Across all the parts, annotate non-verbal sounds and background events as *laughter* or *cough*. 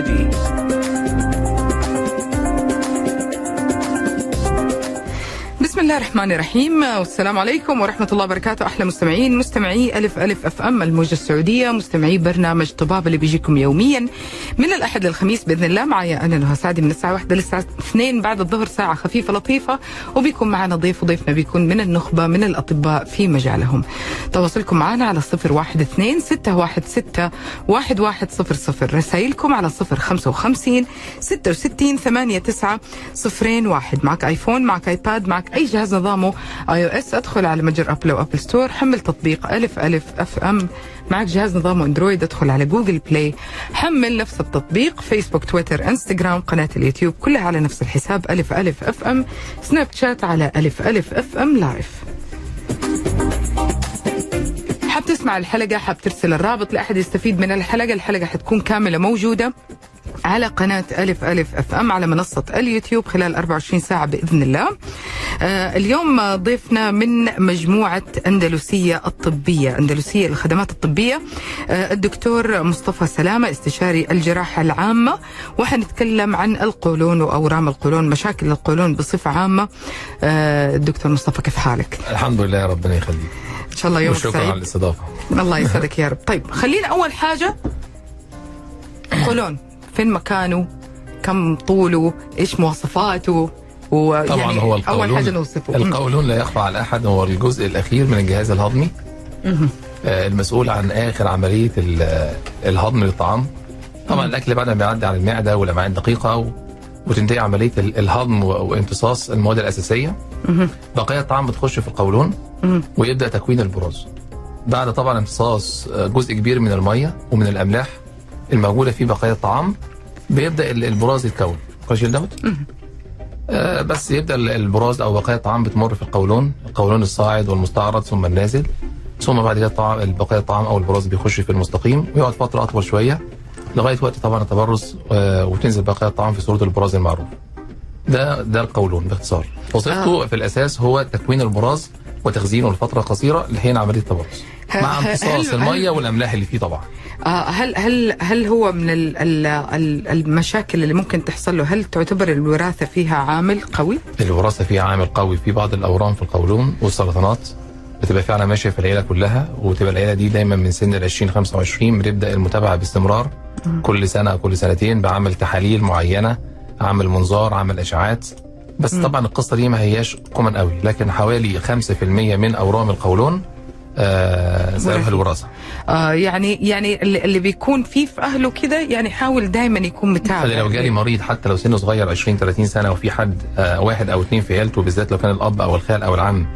سعدي بسم الله الرحمن الرحيم. والسلام عليكم ورحمة الله وبركاته. أحلى مستمعين مستمعي ألف ألف أف أم الموجة السعودية مستمعي برنامج طباب اللي بيجيكم يوميا. من الأحد للخميس بإذن الله. معي أنا نهى سعدي من الساعة واحدة للساعة اثنين بعد الظهر ساعة خفيفة لطيفة. وبيكون معنا ضيف وضيفنا بيكون من النخبة من الأطباء في مجالهم. تواصلكم معنا على صفر واحد اثنين ستة واحد ستة واحد واحد صفر صفر. رسائلكم على صفر خمسة وخمسين ستة وستين ثمانية تسعة صفرين واحد. معك آيفون معك آيباد معك أي جهاز نظامه. iOS أدخل على متجر Apple أو Apple Store حمل تطبيق ألف ألف أف أم. معك جهاز نظامه أندرويد ادخل على Google Play حمل نفس التطبيق فيسبوك تويتر إنستغرام قناة اليوتيوب كلها على نفس الحساب ألف ألف أف أم. سناب شات على ألف ألف أف أم live حاب تسمع الحلقة؟ حاب ترسل الرابط؟ لاحد يستفيد من الحلقة. الحلقة حتكون كاملة موجودة. على قناة ألف ألف أف أم على منصة اليوتيوب خلال 24 ساعة بإذن الله. آه اليوم ضيفنا من مجموعة أندلسية الطبية أندلسية الخدمات الطبية. آه الدكتور مصطفى سلامة استشاري الجراحة العامة. وحنتكلم عن القولون وأورام القولون مشاكل القولون بصفة عامة. آه الدكتور مصطفى كيف حالك؟ الحمد لله ربنا يخليك. إن شاء الله يومك وشكرا سعيد. على الاستضافة. الله يسعدك يا رب. طيب خلينا أول حاجة *coughs* قولون. فين مكانه كم طوله إيش مواصفاته ويعني طبعا هو القولون أول حاجة نوصفه. القولون لا يخفى على أحد هو الجزء الأخير من الجهاز الهضمي. آه، المسؤول عن آخر عملية ال- الهضم للطعام. طبعا الأكل بعد ما بيعدي على المعدة والامعاء الدقيقه. وتنتهي عملية ال- الهضم وامتصاص المواد الأساسية. بقايا الطعام بتخش في القولون ويبدأ تكوين البراز. بعد طبعا امتصاص آه، جزء كبير من المية ومن الأملاح الموجودة في بقايا الطعام. بيبدأ ال- البراز يتكون. كويس دوت آه، بس يبدأ ال- البراز أو بقايا الطعام بتمر في القولون القولون الصاعد والمستعرض ثم النازل. ثم بعد كده الطعام بقايا الطعام أو البراز بيخش في المستقيم ويقعد فترة أطول شوية لغاية وقت طبعا التبرز آه، وتنزل بقايا الطعام في صورة البراز المعروف. ده ده القولون باختصار. وظيفته في الأساس هو تكوين البراز وتخزينه لفترة قصيرة لحين عملية التبرز. مع امتصاص المية والأملاح اللي فيه طبعا. آه هل هل هل هو من ال ال ال المشاكل اللي ممكن تحصل له؟ هل تعتبر الوراثة فيها عامل قوي؟ الوراثة فيها عامل قوي في بعض الأورام في القولون والسرطانات. بتبقى فعلا ماشية في العيلة كلها وتبقى العيلة دي دايما من سن ال 20 25 بنبدأ المتابعة باستمرار. كل سنة كل سنتين بعمل تحاليل معينة عمل منظار عمل إشعاعات. بس طبعا القصة دي ما هياش كومن قوي لكن حوالي 5% من أورام القولون آه سببها وراثي. الوراثة. آه يعني يعني اللي بيكون فيه في أهله كده يعني حاول دايما يكون متابع. لو جالي مريض حتى لو سنه صغير 20 30 سنة وفي حد آه واحد أو اثنين في عيلته بالذات لو كان الأب أو الخال أو العم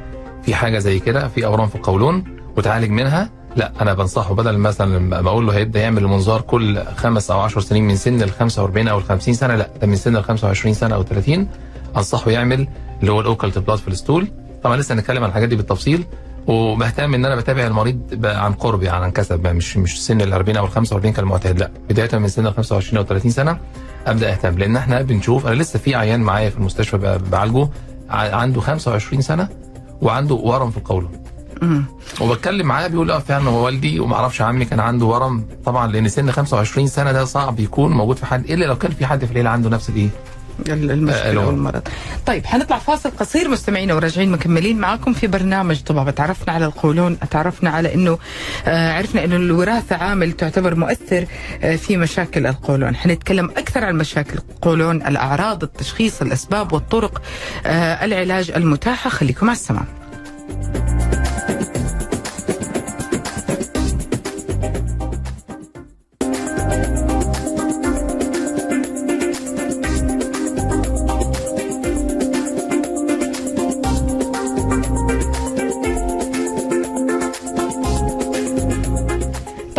في حاجة زي كده في أورام في القولون وتعالج منها لا أنا بنصحه. بدل مثلا ما أقول له هيبدأ يعمل المنظار كل خمس أو 10 سنين من سن ال 45 أو ال 50 سنة لا ده من سن ال 25 سنة أو 30 أنصحه يعمل اللي هو الاوكلت بلاد في الستول. طبعا لسه هنتكلم عن الحاجات دي بالتفصيل وبهتم إن أنا بتابع المريض عن قرب يعني عن كسب بقى مش مش سن ال 40 أو ال 45 كالمعتاد لا. بداية من سن ال 25 أو 30 سنة أبدأ أهتم لأن إحنا بنشوف أنا لسه في عيان معايا في المستشفى بعالجه عنده 25 سنة وعنده ورم في القولون وبتكلم معاه بيقول آه فعلا هو والدي وما أعرفش عمي كان عنده ورم. طبعا لأن سن 25 سنة ده صعب يكون موجود في حد إلا لو كان في حد في العيلة عنده نفس الإيه؟ ال- المشكلة. والمرض طيب حنطلع فاصل قصير مستمعينا وراجعين مكملين معاكم في برنامج طبابة تعرفنا على القولون تعرفنا على إنه آه عرفنا إنه الوراثة عامل تعتبر مؤثر آه في مشاكل القولون. حنتكلم أكثر عن مشاكل القولون الأعراض التشخيص الأسباب والطرق آه العلاج المتاحة. خليكم على السماع.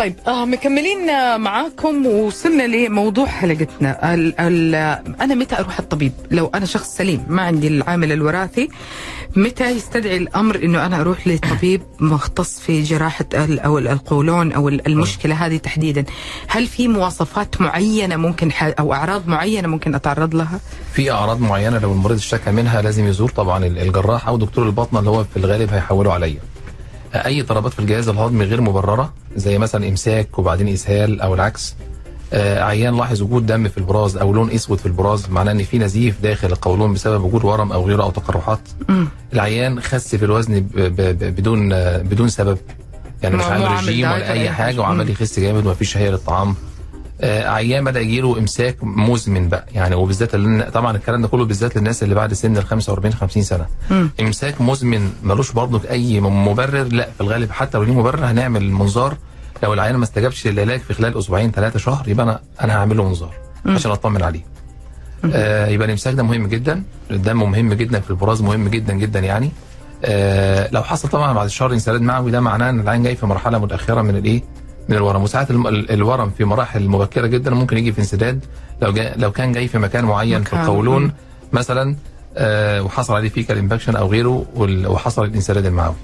طيب آه مكملين آه، معاكم ووصلنا لموضوع حلقتنا. ال ال أنا متى أروح الطبيب؟ لو أنا شخص سليم ما عندي العامل الوراثي متى يستدعي الأمر إنه أنا أروح لطبيب مختص في جراحة أو القولون أو ال- المشكلة هذه تحديدا؟ هل في مواصفات معينة ممكن أو أعراض معينة ممكن أتعرض لها؟ في أعراض معينة لو المريض اشتكى منها لازم يزور طبعا الجراح أو دكتور الباطنه اللي هو في الغالب هيحوله عليا. أي اضطرابات في الجهاز الهضمي غير مبررة زي مثلا إمساك وبعدين إسهال أو العكس آه، عيان لاحظ وجود دم في البراز أو لون أسود في البراز معناه إن في نزيف داخل القولون بسبب وجود ورم أو غيره أو تقرحات. العيان خس في الوزن بدون بدون سبب يعني مش عامل رجيم ولا أي حاجة. حاجة وعمال. يخس جامد ومفيش شهيه للطعام عيان بدأ يجيله إمساك مزمن بقى. يعني وبالذات طبعا الكلام ده كله بالذات للناس اللي بعد سن ال 45 50 سنة. مم. إمساك مزمن ملوش برضه أي مبرر لا في الغالب حتى لو ليه مبرر هنعمل منظار. لو العيان ما استجابش للعلاج في خلال أسبوعين ثلاثة شهر يبقى أنا أنا هعمل له منظار عشان أطمن عليه. آه يبقى الإمساك ده مهم جدا. الدم مهم جدا في البراز مهم جدا جدا يعني. آه لو حصل طبعا بعد الشهر انسداد معوي ده معناه إن العيان جاي في مرحلة متأخرة من الإيه؟ من الورم وساعات الورم في مراحل مبكرة جدا ممكن يجي في انسداد لو جا لو كان جاي في مكان معين في مكان. القولون مم. مثلا آه وحصل عليه fecal impaction أو غيره وحصل الانسداد المعوي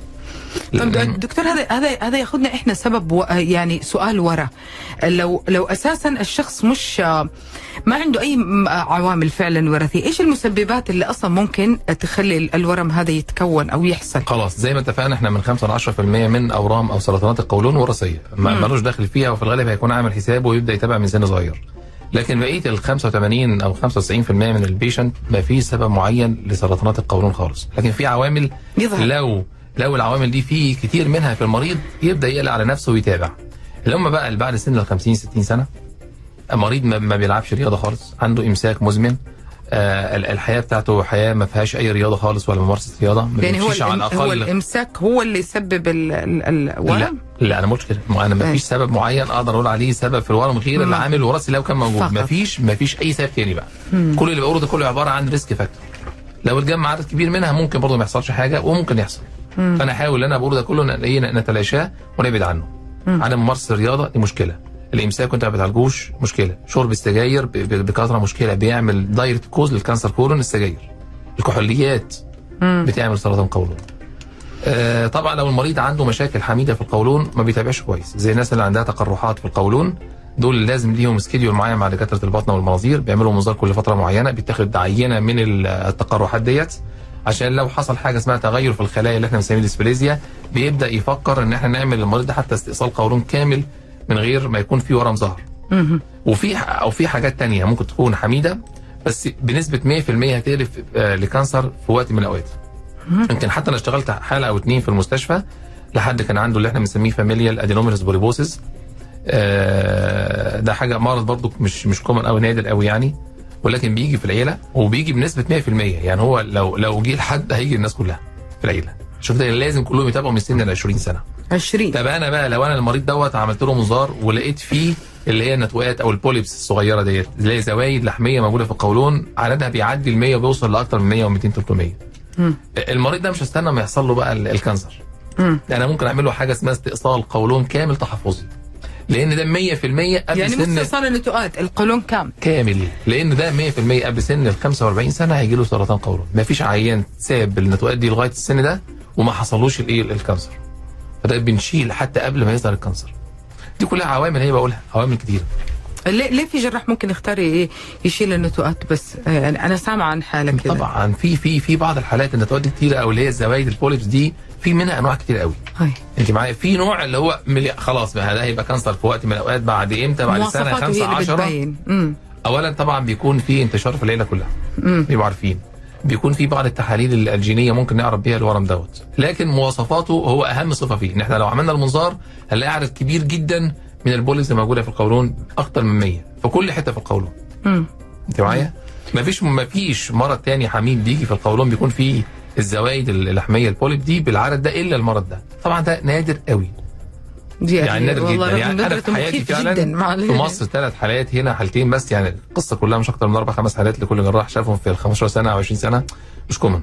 طب دكتور هذا هذا هذا ياخذنا إحنا سبب. يعني سؤال ورا. لو لو أساسا الشخص مش ما عنده أي عوامل فعلا وراثية إيش المسببات اللي أصلا ممكن تخلي الورم هذا يتكون أو يحصل؟ خلاص زي ما اتفقنا إحنا من 5 ل 10% من أورام أو سرطانات القولون وراثيه ما- ملوش دخل فيها وفي الغالب هيكون عامل حسابه ويبدأ يتابع من سن صغير. لكن بقية ال 85 أو 95% من ال patient ما فيش سبب معين لسرطانات القولون خالص. لكن في عوامل يظهر. لو لو العوامل دي في كتير منها في المريض يبدأ يقلق على نفسه ويتابع اللي هم بقى اللي بعد سن ال 50 60 سنة مريض ما, بيلعبش رياضة خالص عنده إمساك مزمن آه ال- الحياة بتاعته حياة ما فيهاش أي رياضة خالص ولا ممارسة رياضة ما يعني هو على. الاقل هو الإمساك هو اللي يسبب ال... ال... لا الورم لا أنا مش كده ما أنا ما. فيش سبب معين أقدر أقول عليه سبب في الورم غير مم. العامل الوراثي لو كان موجود. ما فيش ما فيش أي سبب تاني بقى كل اللي بقوله ده كله عبارة عن risk factor لو اتجمع عدد كبير منها ممكن برضه ما يحصلش حاجة وممكن يحصل فأنا أحاول اللي أنا بقوله ده كله إيه نتلاشاه ونبعد عنه. عدم ممارسة الرياضة دي مشكلة. الإمساك وأنت ما بتعالجوش مشكلة. شرب السجاير بكثرة مشكلة. بيعمل direct cause لل cancer colon السجاير. الكحوليات بتعمل سرطان قولون. آه، طبعا لو المريض عنده مشاكل حميدة في القولون ما بيتابعش كويس. زي الناس اللي عندها تقرحات في القولون. دول لازم ليهم schedule معين مع دكاترة البطنة والمناظير. بيعملوا منظار كل فترة معينة. بيتاخد عينة من ال- التقرحات ديت. عشان لو حصل حاجة اسمها تغير في الخلايا اللي إحنا بنسميه dysplasia بيبدأ يفكر إن إحنا نعمل للمريض ده حتى استئصال قولون كامل من غير ما يكون في ورم ظهر. وفي أو في حاجات تانية ممكن تكون حميدة بس بنسبة 100% هتقلب آه، ل cancer في وقت من الأوقات. يمكن حتى أنا اشتغلت حالة أو اتنين في المستشفى لحد كان عنده اللي إحنا بنسميه familial adenomatous polyposis ده حاجة مرض برضو مش مش common قوي نادر قوي يعني. ولكن بيجي في العيلة وبيجي بنسبة 100% يعني هو لو لو جه لحد هيجي الناس كلها في العيلة. شفت لازم كلهم يتابعوا من سن ال 20 سنة. 20 طب أنا بقى لو أنا المريض دوت عملت له منظار ولقيت فيه اللي هي النتوءات أو ال polyps الصغيرة ديت اللي هي زوايد لحمية موجودة في القولون عددها بيعدي ال 100 وبيوصل لاكثر من 100 و200 300 مم. المريض ده مش هستنى ما يحصل له بقى ال- ال cancer. مم. أنا ممكن أعمل له حاجة اسمها استئصال قولون كامل تحفظي. لأن ده 100% قبل يعني سن استئصال النتوءات القولون كام؟ كامل. لأن ده 100% قبل سن ال 45 سنة هيجي له سرطان قولون. ما فيش عيان ساب النتوءات دي لغاية السن ده وما حصلوش الايه ال cancer. فده بنشيل حتى قبل ما يظهر ال cancer. دي كلها عوامل هي بقولها عوامل كتيرة. ليه ليه في جراح ممكن يختار يشيل النتوءات بس آه، يعني أنا سامعة عن حاله كده. طبعا في في في بعض الحالات النتوءات دي كتيره أو اللي هي الزوايد ال polyps دي في منها أنواع كتير قوي يعني. أنت معايا؟ في نوع اللي هو ملي... خلاص بقى ده هيبقى cancer في وقت من الأوقات بعد إمتى؟ بعد سنة مواصفاته هي 5 اللي 10 بتبين. مم. اولا طبعا بيكون في انتشار في العيلة كلها. بيبقوا عارفين. بيكون في بعض التحاليل ال- الجينية ممكن نعرف بيها الورم دوت. لكن مواصفاته هو أهم صفة فيه. ان إحنا لو عملنا المنظار هنلاقي عدد كبير جدا من ال polyps الموجوده في القولون أكتر من 100 في كل حتة في القولون. أنت معايا؟ مفيش مفيش مرض تاني حميد بيجي في القولون بيكون فيه الزوايد اللحمية ال polyp دي بالعدد ده إلا المرض ده. طبعا ده نادر قوي. دي يعني نادر جدا. يعني أنا في حياتي فعلا في مصر ثلاث حالات هنا حالتين بس يعني القصة كلها مش أكتر من أربع خمس حالات لكل جراح. شافهم في ال 15 سنة أو 20 سنة مش common.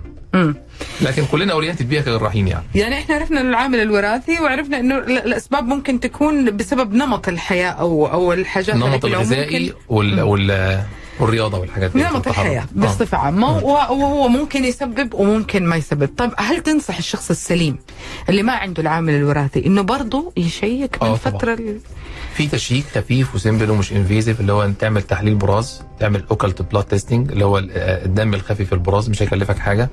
لكن كلنا oriented بيها كجراحين يعني. يعني إحنا عرفنا العامل الوراثي وعرفنا إنه ال- الأسباب ممكن تكون بسبب نمط الحياة أو أو الحاجات النمط الغذائي وال وال والرياضة والحاجات دي نمط. الحياة. بصفة عامة. وهو ممكن يسبب وممكن ما يسبب. طيب هل تنصح الشخص السليم اللي ما عنده العامل الوراثي إنه برضه يشيك من آه. فترة ال- في check خفيف و simple ومش invasive اللي هو تعمل تحليل براز تعمل occult blood testing اللي هو آه، الدم الخفي في البراز مش هيكلفك حاجة.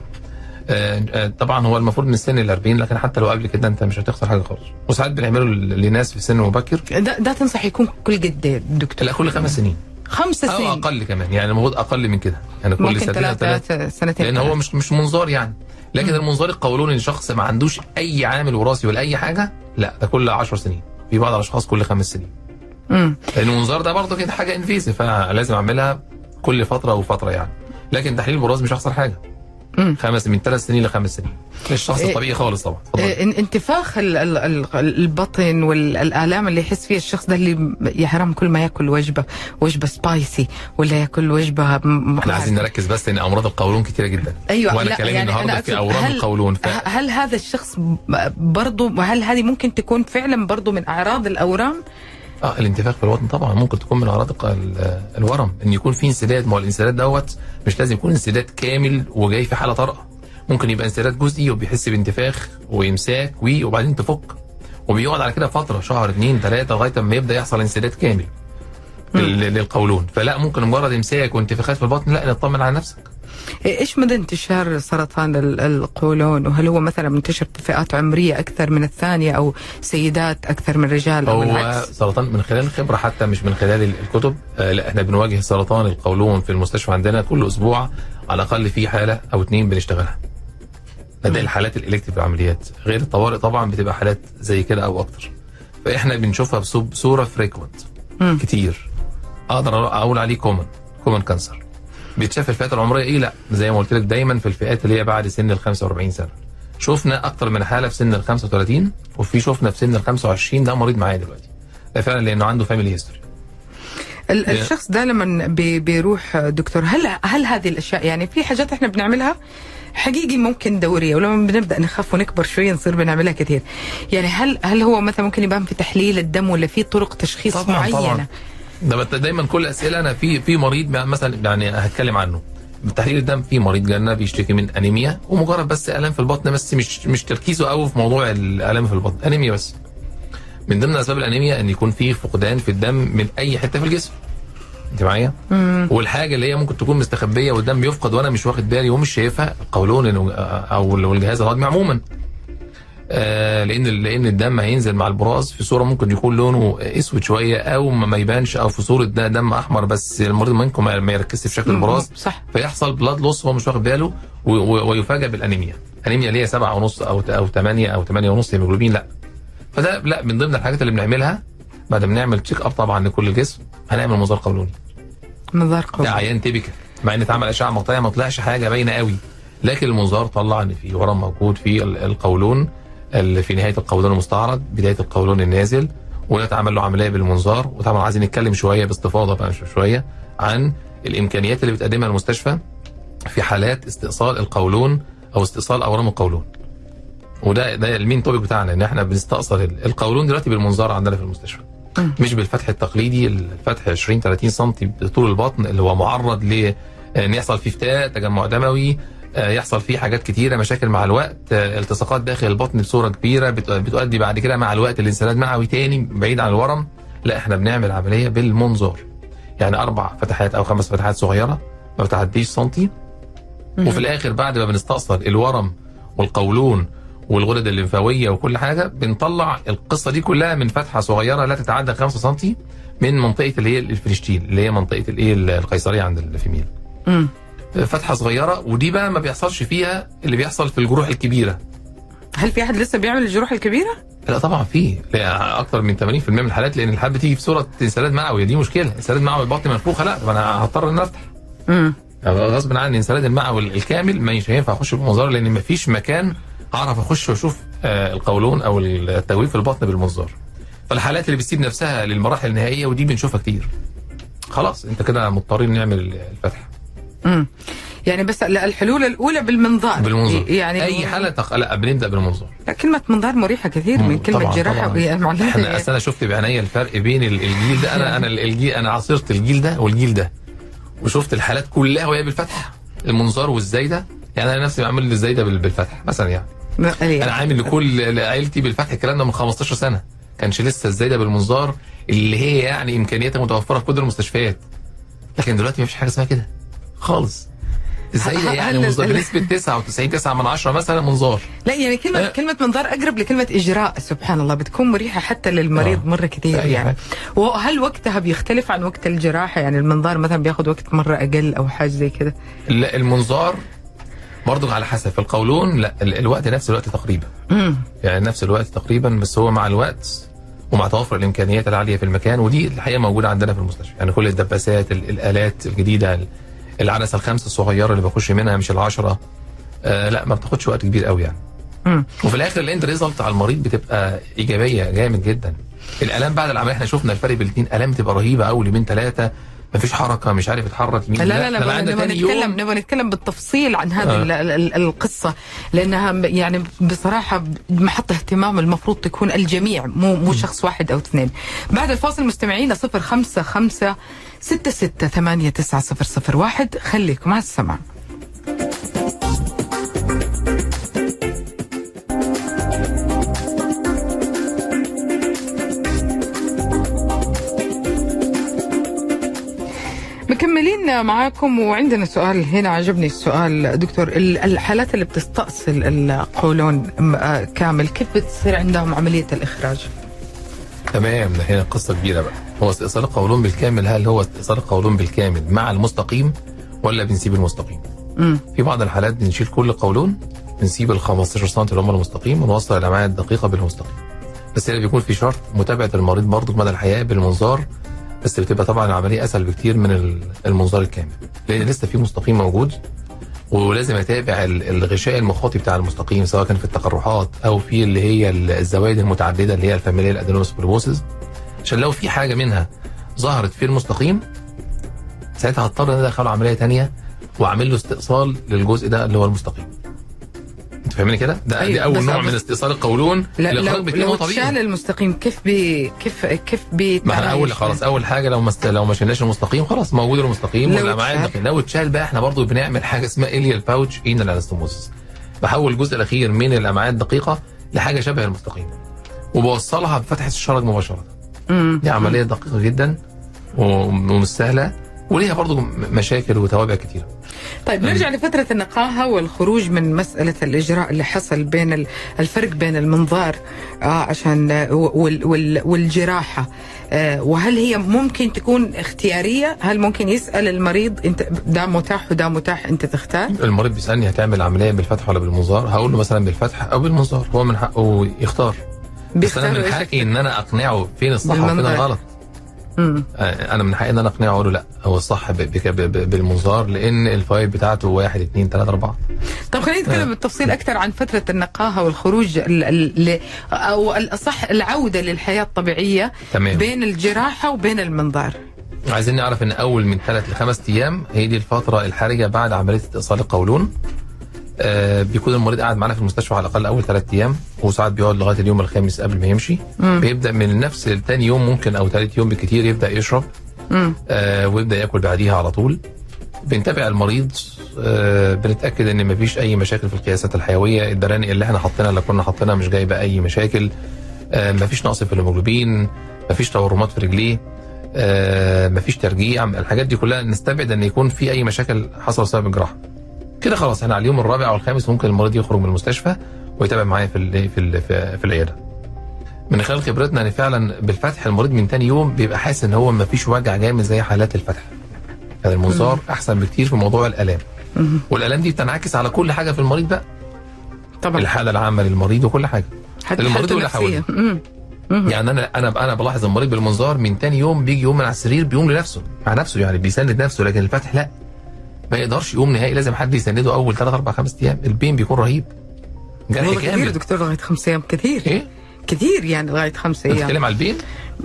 آه، طبعا هو المفروض من سن ال 40 لكن حتى لو قبل كده أنت مش هتخسر حاجة خالص. وساعات بنعمله لناس في سن مبكر. ده, ده تنصح يكون كل قد إيه دكتور؟ لا كل خمس سنين. خمس أو سنين. أقل كمان. يعني المفروض أقل من كده. يعني كل سنتين ثلاثة سنتين لأن هو. مش مش منظار يعني. لكن المنظار القولوني لشخص ما عندوش أي عامل وراثي ولا أي حاجة لا ده كل 10 سنين. في بعض الأشخاص كل خمس سنين. مم. لأن المنظار ده برضه كده حاجة انفيسيف فلازم أعملها كل فترة وفترة يعني. لكن تحليل البراز مش هيخسر حاجة. خمس من ثلاث سنين لخمس سنين الشخص إيه. الطبيعي خالص طبعا. إيه، إن- انتفاخ ال- ال- ال- البطن والآلام اللي يحس فيها الشخص ده اللي يا حرام كل ما يأكل وجبة وجبة سبايسي ولا يأكل وجبة م- إحنا عايزين نركز بس إن أمراض القولون كتيرة جدا أيوه وأنا لا، كلامي يعني النهارده في اورام هل- القولون ف... هل هذا الشخص برضه هل هذه ممكن تكون فعلا برضه من أعراض الأورام؟ آه الانتفاخ في البطن طبعا ممكن تكون من أعراض الورم. إن يكون في انسداد ما هو الانسداد دوت مش لازم يكون انسداد كامل وجاي في حالة طارئة. ممكن يبقى انسداد جزئي وبيحس بانتفاخ وامساك وبعدين تفك. وبيقعد على كده فترة شهر اثنين ثلاثة لغاية ما يبدأ يحصل انسداد كامل. للقولون. فلا ممكن مجرد إمساك وانتفاخات في البطن لا نطمن على نفسك. إيه، إيش مدى انتشار سرطان ال- القولون؟ وهل هو مثلا منتشر في فئات عمرية أكثر من الثانية أو سيدات أكثر من رجال أو هو العكس؟ سرطان من خلال الخبرة حتى مش من خلال ال- الكتب. آه لا إحنا بنواجه سرطان القولون في المستشفى عندنا كل أسبوع على الأقل في حالة أو اتنين بنشتغلها. ده الحالات ال elective العمليات. غير الطوارئ طبعا بتبقى حالات زي كده أو أكتر. فإحنا بنشوفها بصو- بصورة frequent مم. كتير. أقدر أقول عليه common common cancer بيتشاف في الفئات العمرية؟ إيه لا. زي ما قلت لك دايما في الفئات اللي هي بعد سن ال 45 سنة. شفنا أكتر من حالة في سن ال 35 وفي شفنا في سن ال 25 ده مريض معايا دلوقتي. ده فعلا لأنه عنده family history ال- الشخص ده لما بي- بيروح دكتور هل هل هذه الأشياء يعني في حاجات إحنا بنعملها حقيقي ممكن دورية ولما بنبدأ نخاف ونكبر شوية نصير بنعملها كثير يعني هل هل هو مثلا ممكن يبان في تحليل الدم ولا في طرق تشخيص طبعاً، معينة؟ طبعاً. ده دايما كل أسئلة أنا في في مريض مثلا يعني هتكلم عنه. بتحليل الدم في مريض جالنا بيشتكي من أنيميا ومجرد بس الام في البطن بس مش مش تركيزه قوي في موضوع الالام في البطن أنيميا بس. من ضمن أسباب الأنيميا إن يكون في فقدان في الدم من أي حتة في الجسم. أنت معايا؟ والحاجة اللي هي ممكن تكون مستخبية والدم بيفقد وأنا مش واخد بالي ومش شايفها القولون أو الجهاز الهضمي عموما لأن لأن الدم هينزل مع البراز في صورة ممكن يكون لونه أسود شوية أو ما يبانش أو في صورة ده دم أحمر بس المريض ممكن ما يركزش في شكل البراز. صح. فيحصل blood loss هو مش واخد باله ويفاجئ بالأنيميا. أنيميا اللي هي 7 ونص أو أو 8 أو 8 ونص هيموجلوبين لا. فده لا من ضمن الحاجات اللي بنعملها بعد ما نعمل check up طبعا لكل الجسم هنعمل منظار قولوني منظار ده قوي عيان typical مع إن اتعمل أشعة مقطعيه ما طلعش حاجة باينة قوي لكن المنظار طلع ان في ورم موجود في ال- القولون. في نهاية القولون المستعرض بداية القولون النازل ونتعمل له عملية بالمنظار. وطبعا عايزين نتكلم شوية باستفاضة بقى شو- شوية عن الإمكانيات اللي بتقدمها المستشفى في حالات استئصال القولون أو استئصال أورام القولون. وده ده المين توبيك بتاعنا إن إحنا بنستأصل ال- القولون دلوقتي بالمنظار عندنا في المستشفى. مش بالفتح التقليدي الفتح 20 30 سم بطول البطن اللي هو معرض ل إن يحصل فيه فتاء تجمع دموي آه، يحصل فيه حاجات كتيرة مشاكل مع الوقت آه، التصاقات داخل البطن بصورة كبيرة بت- بتؤدي بعد كده مع الوقت لانسداد معوي تاني بعيد عن الورم. لا إحنا بنعمل عملية بالمنظار يعني أربع فتحات أو خمس فتحات صغيرة ما بتعديش سنتي. وفي الآخر بعد ما بنستأصل الورم والقولون والغدد الليمفاوية وكل حاجة بنطلع القصة دي كلها من فتحة صغيرة لا تتعدى 5 سم من منطقة اللي هي الفلشتين اللي هي منطقة الايه القيصرية عند الفيميل. فتحة صغيرة ودي بقى ما بيحصلش فيها اللي بيحصل في الجروح الكبيرة. هل في أحد لسه بيعمل الجروح الكبيرة؟ لا طبعا في أكتر من 80% من الحالات لأن الحالات بتيجي في صورة انسداد معوي دي مشكلة. انسداد معوي البطن منفوخه لا طب أنا هضطر إن أفتح. مم. غصب عني انسداد المعوي الكامل مش هينفع أخش بالمنظار لأن مفيش مكان أعرف أخش وأشوف آه، القولون أو التجويف في البطن بالمنظار. فالحالات اللي بتسيب نفسها للمراحل النهائية ودي بنشوفها كتير. خلاص أنت كده مضطرين نعمل الفتح يعني بس الحلول الأولى بالمنظار. بالمنظار يعني أي حالة. لا بنبدأ بالمنظار كلمه منظار مريحة كثير من كلمة طبعاً، جراحة طبعاً. إحنا أنا شفت بعينيا الفرق بين ال- الجيل ده. أنا أنا الجيل أنا عاصرت الجيل ده والجيل ده. وشفت الحالات كلها وهي بالفتح المنظار والزايدة. يعني أنا نفسي بعمل الزايدة بال- بالفتح مثلا يعني. أنا عامل لكل عيلتي بالفتح. الكلام ده من 15 سنة. كانش لسه الزايدة بالمنظار اللي هي يعني إمكانياتها متوفرة في كل المستشفيات. لكن دلوقتي مفيش حاجة اسمها كده. خالص. إزاي يعني منظار بنسبة 99 9 من 10 مثلا منظار لا يعني كلمة أه. كلمة منظار أقرب لكلمة إجراء سبحان الله بتكون مريحة حتى للمريض آه. مرة كثير يعني. حاجة. وهل وقتها بيختلف عن وقت الجراحة؟ يعني المنظار مثلا بياخذ وقت مرة أقل أو حاجة زي كده؟ لا المنظار برضو على حسب. في القولون لا ال- الوقت نفس الوقت تقريبا. يعني نفس الوقت تقريبا بس هو مع الوقت ومع توفر الإمكانيات العالية في المكان ودي الحقيقة موجودة عندنا في المستشفى. يعني كل الدباسات ال- الآلات الجديدة ال- العدسة الخمسة الصغيرة اللي بخش منها مش العشرة. آه لا ما بتاخدش وقت كبير قوي يعني. وفي الآخر ال end result على المريض بتبقى إيجابية جامد جدا. الألام بعد العملية إحنا شفنا الفرق بين الاثنين ألام بتبقى رهيبة اول يومين ثلاثة مفيش حركة مش عارف يتحرك يمين لا لا. لا نبغى نتكلم نبغى نتكلم بالتفصيل عن هذه آه. ال- ال- القصة. لأنها م- يعني بصراحة محط اهتمام المفروض تكون الجميع مو مو شخص واحد أو اثنين. بعد الفاصل مستمعينا صفر خمسة خمسة ستة ستة ثمانية تسعة صفر صفر واحد خليكم مع السماع مكملين معاكم وعندنا سؤال هنا عجبني السؤال دكتور ال- الحالات اللي بتستأصل القولون آه، كامل كيف بتصير عندهم عملية الإخراج؟ تمام هنا قصة كبيرة بقى. هو استئصال القولون بالكامل هل هو استئصال القولون بالكامل مع المستقيم ولا بنسيب المستقيم؟ مم. في بعض الحالات بنشيل كل قولون بنسيب ال 15 سم اللي هم المستقيم ونوصل الامعاء الدقيقه بالمستقيم. بس هنا بيكون في شرط متابعة المريض برضه مدى الحياة بالمنظار بس بتبقى طبعا العملية أسهل بكتير من ال- المنظار الكامل. لأن لسه في مستقيم موجود ولازم أتابع ال- الغشاء المخاطي بتاع المستقيم سواء كان في التقرحات أو في اللي هي ال- الزوايد المتعددة اللي هي ال familial adenomatous polyposis عشان لو في حاجة منها ظهرت في المستقيم ساعتها هضطر إن أنا أدخله عملية تانية وأعمل له استئصال للجزء ده اللي هو المستقيم. فاهمني كده؟ ده أيوة، دي أول نوع من استئصال القولون لا الاخراج اتشال طبيعي. المستقيم كيف بي كيف كيف بي ما إحنا اول خلاص أول حاجة لو مست... لو ما شلناش المستقيم خلاص موجود المستقيم اتشال. الدقيقة. لو اتشال بقى إحنا برضو بنعمل حاجة اسمها ileal pouch anal anastomosis بحول الجزء الأخير من الأمعاء الدقيقة لحاجة شبه المستقيم. وبوصلها بفتحه الشرج مباشرة. مم. دي عملية دقيقة جدا ومش سهلة. وليها برضو م- مشاكل وتوابع كتيرة. طيب نرجع لفترة النقاهة والخروج من مسألة الإجراء اللي حصل بين ال- الفرق بين المنظار آه عشان آه، وال وال والجراحة. آه وهل هي ممكن تكون اختيارية؟ هل ممكن يسأل المريض أنت ده متاح وده متاح أنت تختار؟ المريض بيسألني هتعمل عملية بالفتح ولا بالمنظار؟ هقول له مثلا بالفتح أو بالمنظار هو من حقه يختار. بس بيختاروا من حقي إن أنا أقنعه فين الصح وفين. الغلط. أنا من حقي إن أنا أقنعه أقول له لا هو الصح بالمنظار لأن الفايب بتاعته واحد اثنين ثلاثة أربعة. طب خلينا نتكلم آه. بالتفصيل أكثر عن فترة النقاهة والخروج ال ال أو الأصح العودة للحياة الطبيعية تمام. بين الجراحة وبين المنظار. عايزين نعرف إن أول من ثلاث لخمس أيام هي دي الفترة الحرجة بعد عملية استئصال القولون. آه بيكون المريض قاعد معانا في المستشفى على الأقل أول ثلاث أيام وساعات بيقعد لغاية اليوم الخامس قبل ما يمشي. مم. بيبدأ من نفس تاني يوم ممكن أو ثالث يوم بالكتير يبدأ يشرب. مم. آه ويبدأ ياكل بعديها على طول. بنتابع المريض آه بنتأكد إن مفيش أي مشاكل في القياسات الحيوية. الدرانق اللي إحنا حاطينها اللي كنا حاطينها مش جايبة أي مشاكل. آه مفيش نقص في الهيموجلوبين مفيش تورمات في رجليه آه مفيش ترجيع. الحاجات دي كلها نستبعد إن يكون في أي مشاكل حصل بسبب الجراحة. كده خلاص إحنا على اليوم الرابع أو الخامس ممكن المريض يخرج من المستشفى ويتابع معايا في ال في ال في, العيادة. من خلال خبرتنا إن فعلا بالفتح المريض من تاني يوم بيبقى حاسس إن هو مفيش وجع جامد زي حالات الفتح. يعني المنظار أحسن بكتير في موضوع الألام. والألام دي بتنعكس على كل حاجة في المريض بقى. طبعا. الحالة العامة للمريض وكل حاجة. حتى المريض. مم. مم. يعني أنا أنا أنا بلاحظ المريض بالمنظار من تاني يوم بيجي يقوم من على السرير بيقوم لنفسه مع نفسه يعني بيسند نفسه لكن الفتح لا. ما يقدرش يقوم نهائي لازم حد يسنده أول 3 4 5 أيام. البين بيكون رهيب. جرح كامل. دكتور لغاية خمس أيام. كثير إيه؟ كثير يعني لغاية خمس أيام. بتتكلم على البين؟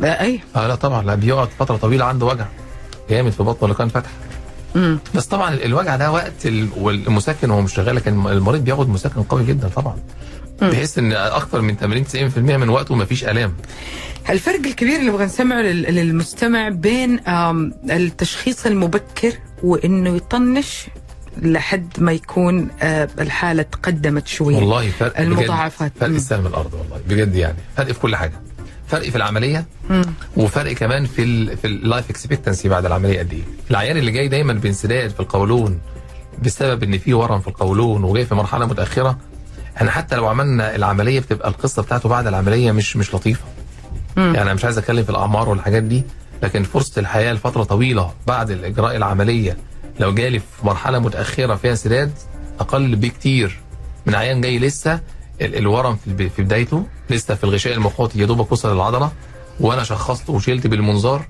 آه، اي آه لا طبعا. لا بيقعد فترة طويلة عنده وجع. جامد في بطنه اللي كان فتح مم. بس طبعا الوجع ده وقت ال- والمسكن وهو مش شغال لكن المريض بياخد مسكن قوي جدا طبعا. بحيث إن أكثر من 80 90% من وقته مفيش آلام. الفرق الكبير اللي نبغى نسمعه لل- للمستمع بين التشخيص المبكر وإنه يطنش لحد ما يكون آه، الحالة تقدمت شوية والله فرق. المضاعفات. فرق. السهم الأرض والله بجد يعني فرق في كل حاجة فرق في العملية مم. وفرق كمان في ال في ال life expectancy بعد العملية قد إيه العيان اللي جاي دايما بانسداد في القولون بسبب إن في ورم في القولون وجاي في مرحلة متأخرة إحنا حتى لو عملنا العملية بتبقى القصة بتاعته بعد العملية مش مش لطيفة يعني أنا مش عايز أتكلم في الأعمار والحاجات دي لكن فرصة الحياة لفترة طويلة بعد الإجراء العملية لو جالي في مرحلة متأخرة فيها انسداد أقل بكتير من عيان جاي لسه ال- الورم في بدايته لسه في الغشاء المخاطي يا دوبك وصل للعضلة وأنا شخصته وشلت بالمنظار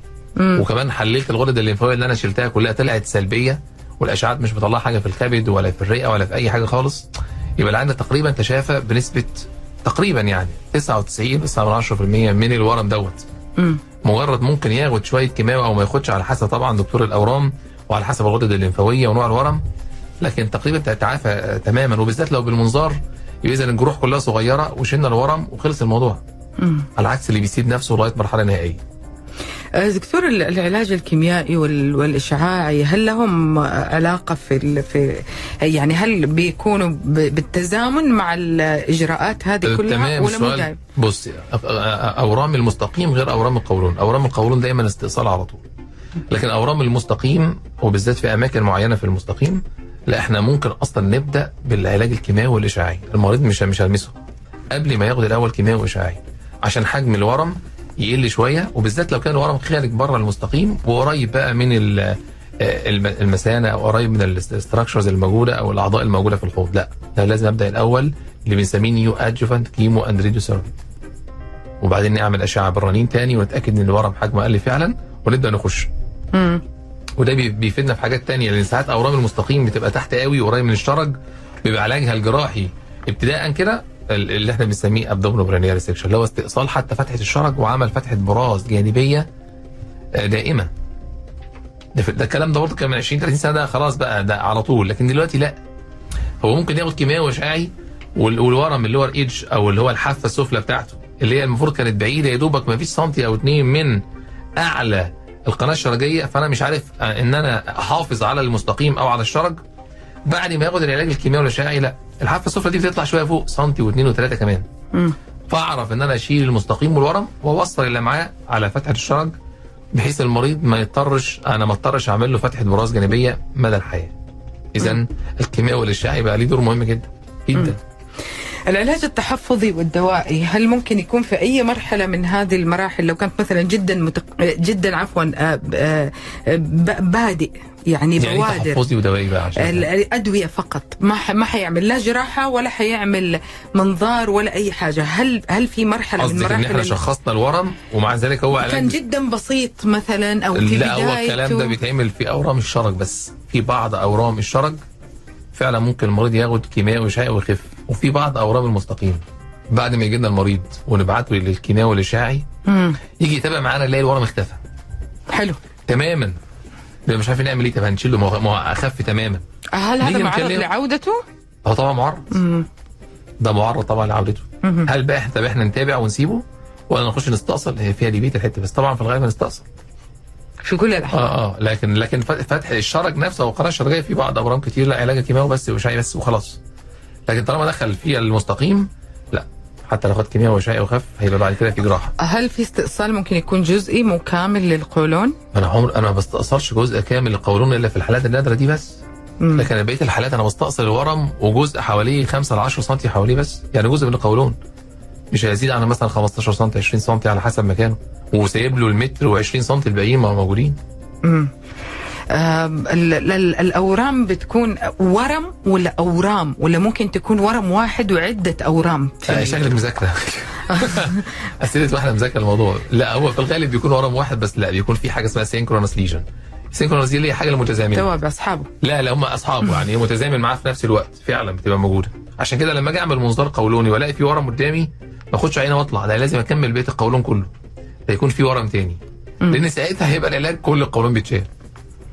وكمان حللت الغدد الليمفاويه اللي أنا شلتها كلها طلعت سلبية والاشعاعات مش مطلعه حاجة في الكبد ولا في الرئة ولا في أي حاجة خالص. يبقى العيان تقريبا تشافى بنسبة تقريبا يعني 99 9 من الورم دوت. مجرد ممكن ياخد شوية كيماوي أو ما ياخدش على حسب طبعا دكتور الأورام وعلى حسب الغدد الليمفاوية ونوع الورم. لكن تقريبا تتعافى آه، تماما. وبالذات لو بالمنظار يبقى إذا الجروح كلها صغيرة وشلنا الورم وخلص الموضوع. على عكس اللي بيسيب نفسه لغاية مرحلة نهائية. دكتور ال- العلاج الكيميائي وال- والإشعاعي هل لهم علاقة في في يعني هل بيكونوا بالتزامن مع الإجراءات هذه كلها تمام ولا دايم؟ بص أورام المستقيم غير أورام القولون. أورام القولون دايما استئصال على طول. لكن أورام المستقيم وبالذات في أماكن معينة في المستقيم لا إحنا ممكن أصلا نبدأ بالعلاج الكيماوي والإشعاعي. المريض مش مش هلمسه. قبل ما ياخد الأول كيماوي وإشعاعي. عشان حجم الورم يقل شوية وبالذات لو كان الورم خارج بره المستقيم وقريب بقى من آه، الم- المثانه أو قريب من ال structures الموجودة أو الأعضاء الموجودة في الحوض. لا ده لازم أبدأ الأول اللي بنسميه neoadjuvant chemo and therapy وبعدين نعمل أشعة بالرنين تاني ونتاكد إن الورم حجمه قل فعلا ونبدأ نخش. مم. وده بي- بيفيدنا في حاجات تانية لأن ساعات أورام المستقيم بتبقى تحت قوي وقريب من الشرج بيبقى علاجها الجراحي ابتداء كده اللي إحنا بنسميه abdominoperineal resection اللي هو استئصال حتى فتحة الشرج وعمل فتحة براز جانبية آه، دائمة. ده, ده الكلام ده برضه كان من 20 30 سنة ده خلاص بقى ده على طول. لكن دلوقتي لا. هو ممكن ياخد كيماوي واشعاعي وال- والورم اللي هو ال edge أو اللي هو الحافة السفلى بتاعته اللي هي المفروض كانت بعيدة يا دوبك ما فيش سنتي أو اتنين من أعلى القناة الشرجية فأنا مش عارف آه، إن أنا أحافظ على المستقيم أو على الشرج. بعد ما ياخد العلاج الكيماوي والاشعاعي لا الحافة السفلى دي بتطلع شوية فوق سنتي واثنين وثلاثه كمان مم. فأعرف إن أنا أشيل المستقيم والورم وأوصل اللي معاه على فتحة الشرج بحيث المريض ما يضطرش أنا ما أضطرش أعمل له فتحة براز جانبية مدى الحياة. اذا الكيماوي والاشعاعي بقى ليه دور مهم جدا جدا. العلاج التحفظي والدوائي هل ممكن يكون في أي مرحلة من هذه المراحل لو كانت مثلا جدا متق... جدا عفوا آه، آه، ب- بادئ يعني يعني بوادر. تحفظي ودوائي بقى عشان ال- الأدوية فقط. ما ح... ما حيعمل لا جراحة ولا حيعمل منظار ولا أي حاجة. هل هل في مرحلة من قصدك إن مراحل إحنا شخصنا الورم ومع ذلك هو كان جدا بسيط مثلا أو في لا هو الكلام ده بيتعمل في أورام الشرج بس. في بعض أورام الشرج فعلا ممكن المريض ياخد كيماوي واشعاعي ويخف. وفي بعض أورام المستقيم. بعد ما يجي لنا المريض ونبعته للكيماوي والاشعاعي. يجي يتابع معانا نلاقي الورم اختفى. حلو. تماما. ده مش عارفين نعمل إيه. طب هنشيله؟ ما هو أخف تماما. هل هذا معرض لعودته؟ هو طبعا معرض. ده معرض طبعا لعودته. هل بقى إحنا طب إحنا نتابع ونسيبه؟ ولا نخش نستأصل؟ هي فيها ديبيت الحتة بس طبعا في الغالب نستأصل في كل الأحوال. آه آه. لكن لكن فت- فتح الشرج نفسه أو القناه الشرجيه في بعض اورام كتير لا علاج كيماوي بس وشاي بس وخلاص. لكن طالما دخل في المستقيم حتى لو خد كيماوي وشاي وخف هيبقى بعد كده في جراحة هل في استئصال ممكن يكون جزئي مو كامل للقولون؟ أنا عمر أنا ما بستأصلش جزء كامل للقولون إلا في الحالات النادرة دي بس مم. لكن بقية الحالات أنا بستأصل الورم وجزء حواليه 5 ل 10 سم حواليه بس يعني جزء من القولون مش هيزيد عن مثلا 15 سم 20 سم على حسب مكانه وسايب له المتر و20 سم الباقيين ما موجودين مم. الأورام بتكون ورم ولا أورام؟ ولا ممكن تكون ورم واحد وعدة أورام؟ شكلك مذاكرة. *laughs* أسئلة واحدة مذاكرة الموضوع. لا هو في الغالب بيكون ورم واحد بس. لا بيكون في حاجة اسمها synchronous lesion synchronous دي اللي هي حاجة المتزامنه توابع أصحابه. لا لا هم أصحابه *laughs* يعني. متزامن معاه في نفس الوقت. فعلا بتبقى موجودة. عشان كده لما أجي أعمل منظار قولوني وألاقي في ورم قدامي ما أخدش عينه وأطلع. لا لازم أكمل بقية القولون كله. هيكون في ورم تاني. لأن ساعتها هيبقى العلاج كل القولون بيتشال.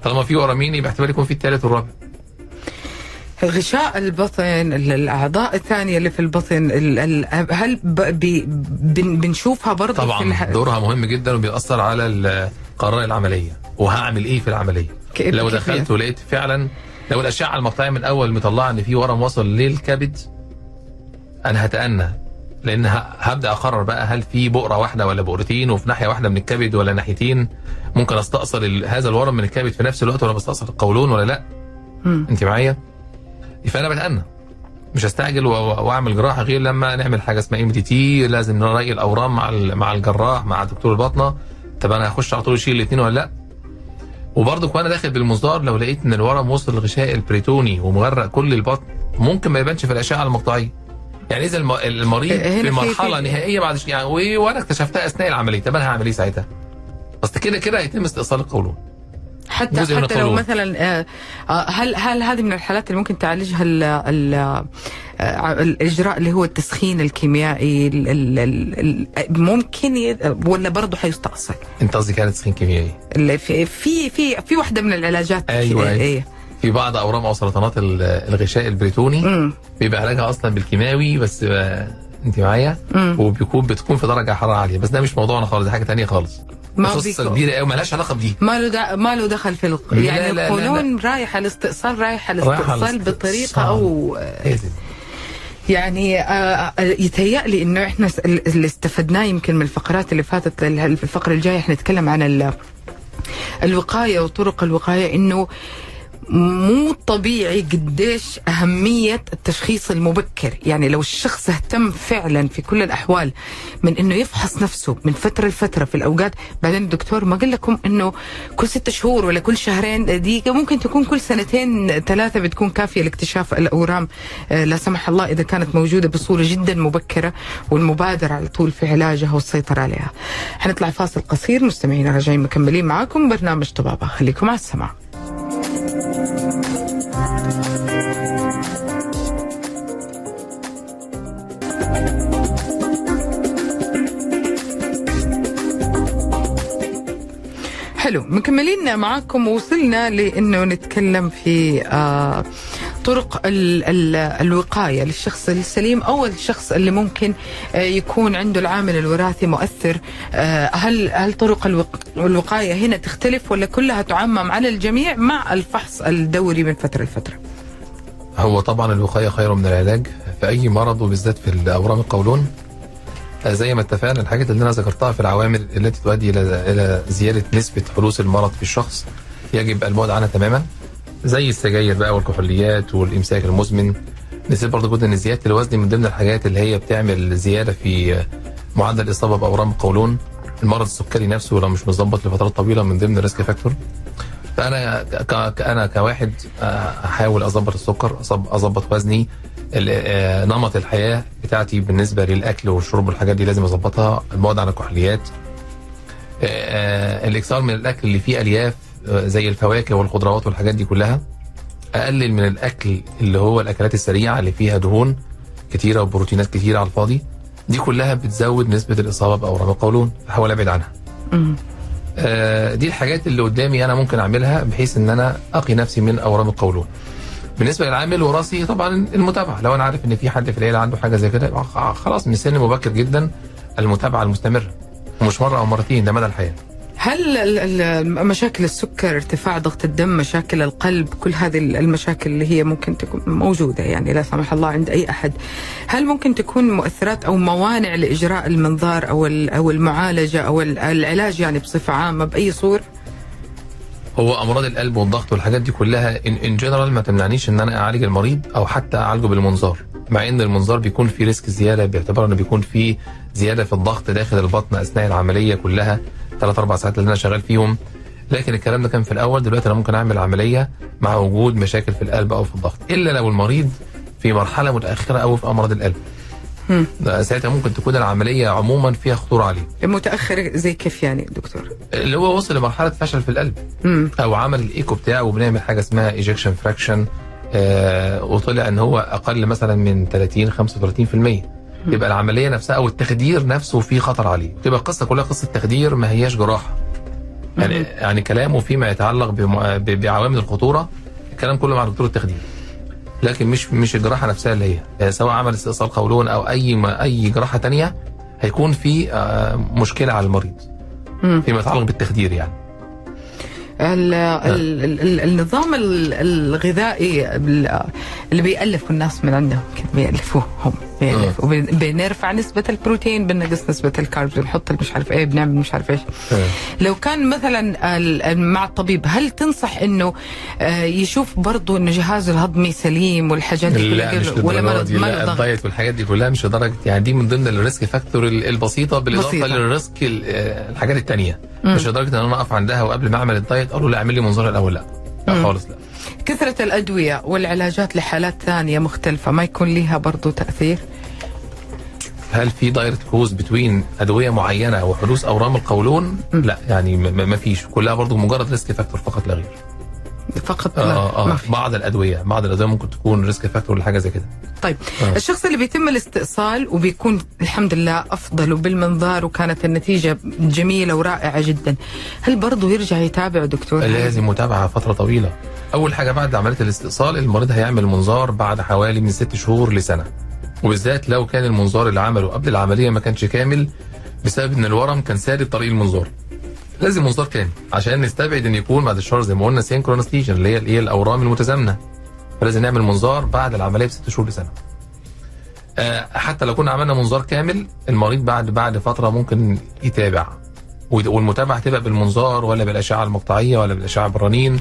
طالما في ورمين يبقى احتمال يكون في الثالث والرابع. غشاء البطن ال- الأعضاء الثانية اللي في البطن ال- ال- هل بنشوفها برضه في طبعا. دورها مهم جدا وبيأثر على قرار العملية. وهعمل إيه في العملية؟ كيف- لو دخلت ولقيت فعلا لو الأشعة المقطعيه من الأول مطلعة إن في ورم وصل للكبد أنا هتأنى. لأن هبدأ أقرر بقى هل في بؤرة واحدة ولا بؤرتين وفي ناحية واحدة من الكبد ولا ناحيتين. ممكن أستأصل هذا الورم من الكبد في نفس الوقت ولا بستأصل القولون ولا لأ. أنت معايا؟ فانا بتأنى. مش هستعجل وأعمل جراحة غير لما نعمل حاجة اسمها MDT لازم نراقي الأورام مع مع الجراح مع دكتور الباطنه طب أنا هخش على طول اشيل الاثنين ولا لأ؟ وبرضك وأنا داخل بالمنظار لو لقيت إن الورم وصل للغشاء البريتوني ومغرق كل البطن ممكن ما يبانش في الأشعة المقطعية. يعني إذا الم- المريض هنا في مرحلة نهائية بعد يعني وأنا اكتشفتها أثناء العملية طب أنا هعمل إيه ساعتها؟ اصل كده كده هيتم استئصال القولون حتى حتى لو القولون. مثلا آه، آه، هل هل هذه من الحالات اللي ممكن تعالجها ال ال آه، الإجراء اللي هو التسخين الكيميائي ال ال ال ال ممكن ولا برضه حيستأصل؟ أنت قصدي كانت تسخين كيميائي اللي في في في في واحدة من العلاجات كده، أيوة. في بعض أورام أو سرطانات ال- الغشاء البريتوني مم. بيبقى علاجها أصلا بالكيماوي بس أنت معايا. وبيكون بتكون في درجة حرارة عالية. بس ده مش موضوعنا خالص ده حاجة تانية خالص. ما قصه كبيرة قوي مالهاش علاقة بدي. ما له دع- ما له دخل في الق... يعني لا، لا، القولون رايح على الاستئصال رايح على الاستئصال بطريقة. أو لازم يعني آه، يتهيألي إنه إحنا اللي استفدناه يمكن من الفقرات اللي فاتت ال- الفقرة الجاية حنتكلم عن ال- الوقاية وطرق الوقاية إنه مو طبيعي قديش أهمية التشخيص المبكر. يعني لو الشخص اهتم فعلا في كل الأحوال من أنه يفحص نفسه من فترة لفترة في الأوقات بعدين الدكتور ما قال لكم أنه كل ستة شهور ولا كل شهرين دي ممكن تكون كل سنتين ثلاثة بتكون كافية لاكتشاف الأورام. آه، لا سمح الله إذا كانت موجودة بصورة جدا مبكرة والمبادرة على طول في علاجها والسيطرة عليها. حنطلع فاصل قصير مستمعينا راجعين مكملين معاكم برنامج طبابة. خليكم على السماع. حلو مكملين معاكم. وصلنا لإنه نتكلم في آه طرق ال ال الوقاية للشخص السليم أو الشخص اللي ممكن آه يكون عنده العامل الوراثي مؤثر. آه هل هل طرق الوق الوقاية هنا تختلف ولا كلها تعمم على الجميع مع الفحص الدوري من فترة لفترة؟ هو طبعا الوقاية خير من العلاج. في أي مرض وبالذات في الأورام القولون زي ما اتفقنا الحاجات اللي أنا ذكرتها في العوامل التي تؤدي إلى إلى زيادة نسبة حدوث المرض في الشخص يجب البعد عنها تماما زي السجاير بقى والكحوليات والإمساك المزمن. نسيت برضه جزء إن زيادة الوزن من ضمن الحاجات اللي هي بتعمل زيادة في آه، معدل الإصابة بأورام القولون المرض السكري نفسه لو مش مظبط لفترات طويلة من ضمن ال risk factor. فأنا أنا كواحد آه، أحاول أظبط السكر أظبط وزني. آه، نمط الحياة بتاعتي بالنسبة للأكل والشرب والحاجات دي لازم أظبطها. البعد عن الكحوليات آه، آه، الإكثار من الأكل اللي فيه ألياف آه، زي الفواكه والخضروات والحاجات دي كلها أقلل من الأكل اللي هو الأكلات السريعة اللي فيها دهون كتيرة وبروتينات كتيرة على الفاضي. دي كلها بتزود نسبة الإصابة بأورام القولون. أحاول أبعد عنها. آه، دي الحاجات اللي قدامي أنا ممكن أعملها بحيث إن أنا أقي نفسي من أورام القولون. بالنسبة للعامل الوراثي طبعا المتابعة. لو أنا عارف إن في حد في العيلة عنده حاجة زي كده خلاص من سن مبكر جدا المتابعة المستمرة. ومش مرة أو مرتين ده مدى الحياة. هل مشاكل السكر ارتفاع ضغط الدم مشاكل القلب كل هذه ال- المشاكل اللي هي ممكن تكون موجودة يعني لا سمح الله عند أي أحد هل ممكن تكون مؤثرات أو موانع لإجراء المنظار أو أو المعالجة أو ال- العلاج يعني بصفة عامة بأي صورة؟ هو أمراض القلب والضغط والحاجات دي كلها in general ما تمنعنيش إن أنا أعالج المريض أو حتى أعالجه بالمنظار مع إن المنظار بيكون فيه risk زيادة باعتبار إنه بيكون فيه زيادة في الضغط داخل البطن أثناء العملية كلها ثلاث أربع ساعات اللي أنا شغال فيهم. لكن الكلام ده كان في الأول دلوقتي أنا ممكن أعمل عملية مع وجود مشاكل في القلب أو في الضغط إلا لو المريض في مرحلة متأخرة أو في أمراض القلب. ساعتها ممكن تكون العملية عموما فيها خطورة عليه. متأخر زي كيف يعني دكتور؟ اللي هو وصل لمرحلة فشل في القلب. مم. أو عمل الإيكو بتاعه وبنعمل حاجة اسمها ejection fraction آه وطلع إن هو أقل مثلا من 30 35% يبقى العملية نفسها أو التخدير نفسه فيه خطر عليه. تبقى القصة كلها قصة تخدير ما هياش جراحة. يعني. يعني كلامه فيما يتعلق بعوامل الخطورة الكلام كله مع دكتور التخدير. لكن مش مش الجراحة نفسها اللي هي. يعني سواء عمل استئصال قولون أو أي ما أي جراحة تانية هيكون في آه مشكلة على المريض. مم. فيما يتعلق بالتخدير يعني. ال ال ال ال النظام ال- الغذائي ال- اللي بيألفوا الناس من عندهم بيألفوه هم بنرف- وبن- بنرفع نسبة البروتين بنقص نسبة الكاربز بنحط مش عارف إيه بنعمل مش عارف إيش. تمام. لو كان مثلا مع الطبيب هل تنصح إنه آه، يشوف برضه انه جهازه الهضمي سليم والحاجات دي لا كلها مش ولا مرض لا ال diet والحاجات دي كلها مش لدرجة يعني دي من ضمن ال risk factor ال- البسيطة بالإضافة بسيطة. لل risk ال- آه، الحاجات التانية. مش لدرجة إن أنا أقف عندها وقبل ما أعمل ال diet أقول له لا اعمل لي منظار الأول لا. لا خالص لا. كثرة الأدوية والعلاجات لحالات ثانية مختلفة ما يكون لها برضو تأثير؟ هل في direct cause between أدوية معينة وحدوث أورام القولون؟ لا يعني ما فيش. كلها برضو مجرد risk factor فقط لا غير. فقط آه آه ما آه. في. بعض الأدوية بعض الأدوية ممكن تكون risk factor لحاجه زي كده. طيب آه. الشخص اللي بيتم الاستئصال وبيكون الحمد لله أفضل وبالمنظار وكانت النتيجة جميلة ورائعة جدا هل برضو يرجع يتابع دكتور؟ لازم متابعة فترة طويلة. أول حاجة بعد عملية الاستئصال المريض هيعمل منظار بعد حوالي من ست شهور لسنة. وبالذات لو كان المنظار اللي عمله قبل العملية ما كانش كامل بسبب إن الورم كان سادد طريق المنظار. لازم منظار كامل عشان نستبعد إن يكون بعد الشر زي ما قلنا synchronous lesion اللي هي الايه الأورام المتزامنة. فلازم نعمل منظار بعد العملية بست شهور لسنة. آه، حتى لو كنا عملنا منظار كامل المريض بعد بعد فترة ممكن يتابع. والمتابعة تبقى بالمنظار ولا بالأشعة المقطعية ولا بالأشعة بالرنين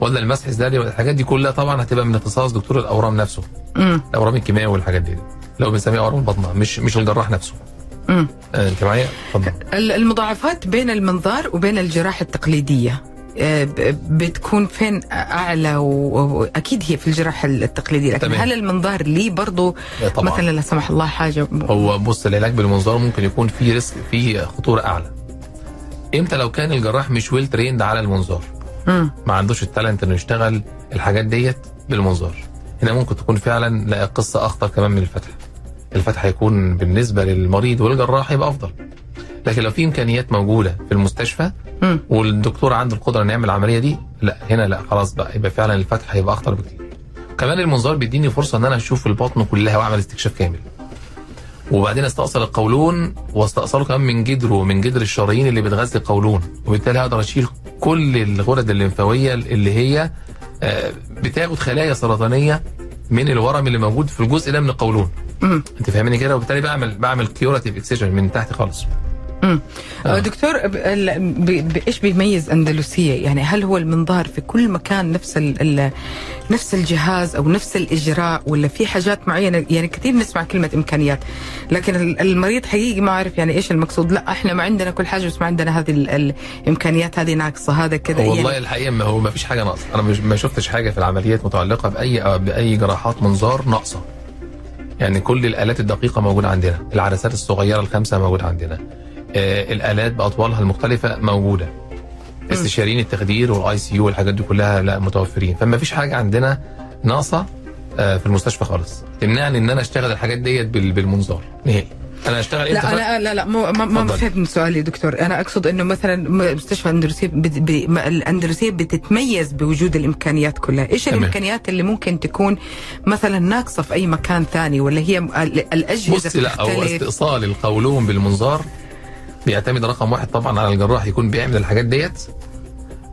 ولا المسح الذري الحاجات دي كلها طبعا هتبقى من اختصاص دكتور الأورام نفسه. الأورام الكيماوي والحاجات دي. لو بنسميها أورام البطنه مش مش الجراح نفسه. مم. آه، انت معايا؟ اتفضل ال- المضاعفات بين المنظار وبين الجراحة التقليدية آه، بتكون فين أعلى؟ وأكيد هي في الجراحة التقليدية لكن تمام. هل المنظار ليه برضه مثلا لا سمح الله حاجة؟ هو بص العلاج بالمنظار ممكن يكون فيه risk فيه خطورة أعلى. إمتى؟ لو كان الجراح مش well trained على المنظار. مم. ما عندوش ال talent إنه يشتغل الحاجات ديت بالمنظار. هنا ممكن تكون فعلا لا قصة أخطر كمان من الفتح. الفتح هيكون بالنسبة للمريض والجراح يبقى أفضل. لكن لو في إمكانيات موجودة في المستشفى. والدكتور عنده القدرة إنه يعمل العملية دي لا هنا لا خلاص بقى يبقى فعلا الفتح هيبقى أخطر بكتير. كمان المنظار بيديني فرصة إن أنا أشوف البطن كلها وأعمل استكشاف كامل. وبعدين أستأصل القولون وأستأصله كمان من جدره من جدر الشرايين اللي بتغذي القولون. وبالتالي هقدر أشيل كل الغدد الليمفاوية اللي هي آه، بتاخد خلايا سرطانية من الورم اللي موجود في الجزء ده من القولون. انت فاهمني كده؟ وبالتالي بعمل بعمل curative excision من تحت خالص. مم. آه. دكتور إيش بيميز أندلسية؟ يعني هل هو المنظار في كل مكان نفس ال ال نفس الجهاز أو نفس الإجراء ولا في حاجات معينة يعني كثير نسمع كلمة إمكانيات لكن ال- المريض حقيقي ما عارف يعني إيش المقصود لا إحنا ما عندنا كل حاجة بس ما عندنا هذه ال- الإمكانيات هذه ناقصة هذا كذا والله يعني الحقيقة ما هو ما فيش حاجة ناقصة أنا ما شفتش حاجة في العمليات متعلقة بأي بأي جراحات منظار ناقصة يعني كل الآلات الدقيقة موجودة عندنا العدسات الصغيرة الخمسه موجودة عندنا آه الآلات باطوالها المختلفة موجودة. استشاريين التخدير وال ICU والحاجات دي كلها لا متوفرين. فما فيش حاجة عندنا ناقصة آه في المستشفى خالص. تمنعني إن أنا أشتغل الحاجات ديت بال- بالمنظار. نهائي. أنا اشتغل لا ف- لا لا مو ما, ما. فهمت سؤالي دكتور. أنا أقصد إنه مثلا مستشفى الاندلسيه الأندلسية بتتميز بوجود الإمكانيات كلها. إيش تمام. الإمكانيات اللي ممكن تكون مثلا ناقصة في أي مكان ثاني ولا هي الأجهزة بص لا بتختلف؟ استئصال القولون بالمنظار بيعتمد رقم واحد طبعا على الجراح يكون بيعمل الحاجات ديت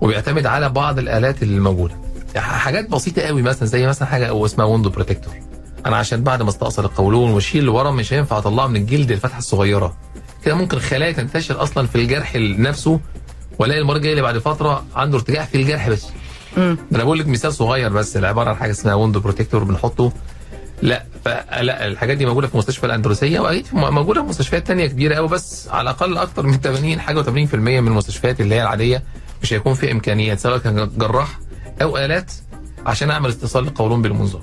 وبيعتمد على بعض الآلات اللي موجودة. يعني حاجات بسيطة قوي مثلا زي مثلا حاجة اسمها wound protector أنا عشان بعد ما استأصل القولون وأشيل الورم مش هينفع أطلعه من الجلد الفتحة الصغيرة. كده ممكن خلايا تنتشر أصلا في الجرح نفسه وألاقي المريض جاي لي بعد فترة عنده ارتجاع في الجرح بس. أنا بقول لك مثال صغير بس العبارة عن حاجة اسمها ويندو بروتكتور بنحطه. لا فلا الحاجات دي موجودة في مستشفى الأندلسية واكيد موجودة في مستشفيات تانية كبيرة قوي بس على الأقل أكتر من 80 حاجة و80% من المستشفيات اللي هي العادية مش هيكون في إمكانيات سواء كان جراح أو آلات عشان أعمل استئصال للقولون بالمنظار.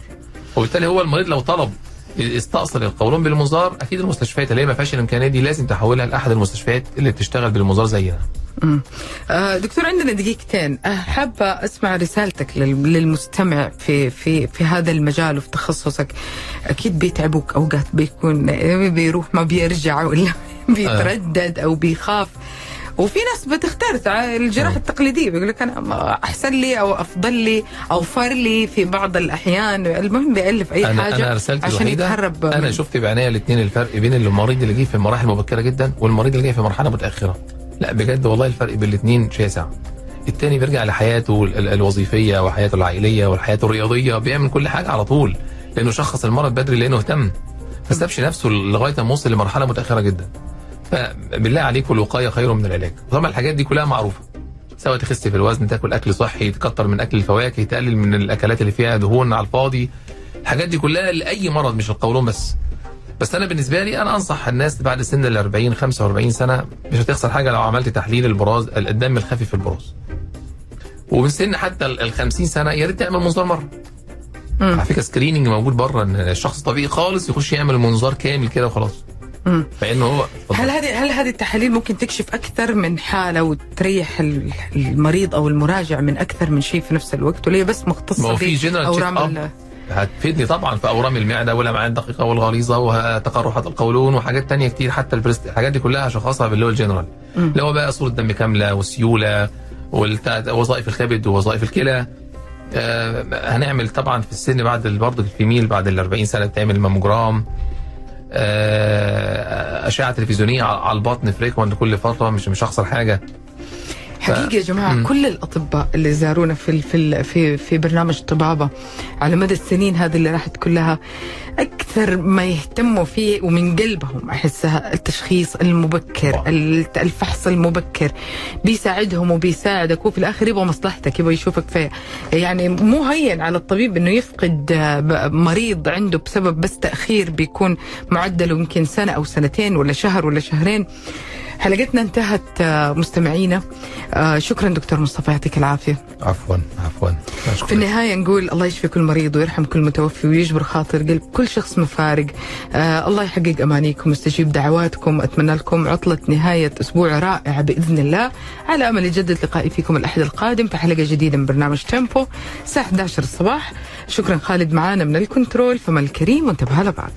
وبالتالي هو المريض لو طلب استأصل القولون بالمنظار أكيد المستشفيات اللي هي ما فيهاش الإمكانية دي لازم تحولها لأحد المستشفيات اللي بتشتغل بالمنظار زينا. آه، دكتور عندنا دقيقتين. آه، حابة أسمع رسالتك لل- للمستمع في في في هذا المجال وفي تخصصك. أكيد بيتعبوك أوقات بيكون بيروح ما بيرجع ولا *laughs* بيتردد أو بيخاف. وفي ناس بتختار تع- الجراحة التقليدية بيقول لك أنا ما أحسن لي أو أفضل لي أو فر لي في بعض الأحيان. المهم بيألف أي أنا حاجة أنا رسالتي عشان يتهرب أنا شفت بعينيا الاثنين الفرق بين المريض اللي جه في مراحل مبكرة جدا والمريض اللي جاي في مرحلة متأخرة. لا بجد والله الفرق بين الاثنين شاسع. التاني بيرجع لحياته ال- ال- الوظيفية وحياته العائلية وحياته الرياضية بيعمل كل حاجة على طول لأنه شخص المرض بدري لأنه اهتم. ما سابش نفسه لغاية ما وصل لمرحلة متأخرة جدا. فبالله عليكم الوقايه خير من العلاج. طبعا الحاجات دي كلها معروفة. سواء تخس في الوزن تاكل أكل صحي تكتر من أكل الفواكه تقلل من الأكلات اللي فيها دهون على الفاضي. الحاجات دي كلها لأي مرض مش القولون بس. بس أنا بالنسبة لي أنا أنصح الناس بعد سن ال 40 45 سنة مش هتخسر حاجة لو عملت تحليل البراز الدم الخفي في البراز. ومن سن حتى ال 50 سنة يا ريت تعمل منظار مرة. على فكرة screening موجود بره إن الشخص طبيعي خالص يخش يعمل منظار كامل كده وخلاص. فإنه هو هل هذه هل هذه التحاليل ممكن تكشف أكثر من حالة وتريح ال- المريض أو المراجع من أكثر من شيء في نفس الوقت ولا هي بس مختصة في اب هتفيدني طبعا في أورام المعدة والأمعاء الدقيقة والغليظة وتقرحات القولون وحاجات تانية كتير حتى ال breast الحاجات دي كلها هشخصها باللي هو الجنرال اللي هو بقى صورة دم كاملة والسيوله ووظائف الكبد ووظائف الكلى. آه هنعمل طبعا في السن بعد برضه ال female بعد ال 40 سنة بتعمل ماموجرام. أشعة تلفزيونية على البطن فريكوانت كل فترة مش مش هخسر حاجة حقيقة يا جماعة مم. كل الأطباء اللي زارونا في في في في برنامج طبابة على مدى السنين هذه اللي راحت كلها أكثر ما يهتموا فيه ومن قلبهم أحسها التشخيص المبكر الفحص المبكر. بيساعدهم وبيساعدك وفي الآخر يبغى مصلحتك يبغى يشوفك في يعني مو هين على الطبيب إنه يفقد مريض عنده بسبب بس تأخير بيكون معدله يمكن سنة أو سنتين ولا شهر ولا شهرين. حلقتنا انتهت آه، مستمعينا. آه، شكرا دكتور مصطفى يعطيك العافية. عفوا عفوا. في النهاية نقول الله يشفي كل مريض ويرحم كل متوفي ويجبر خاطر قلب كل شخص مفارق. آه الله يحقق أمانيكم ويستجيب دعواتكم. أتمنى لكم عطلة نهاية أسبوع رائعه بإذن الله. على أمل يجدد لقائي فيكم الأحد القادم في حلقة جديدة من برنامج تيمبو الساعة 11 الصباح. شكرا خالد معانا من الكنترول. فما الكريم وانتبه لبعض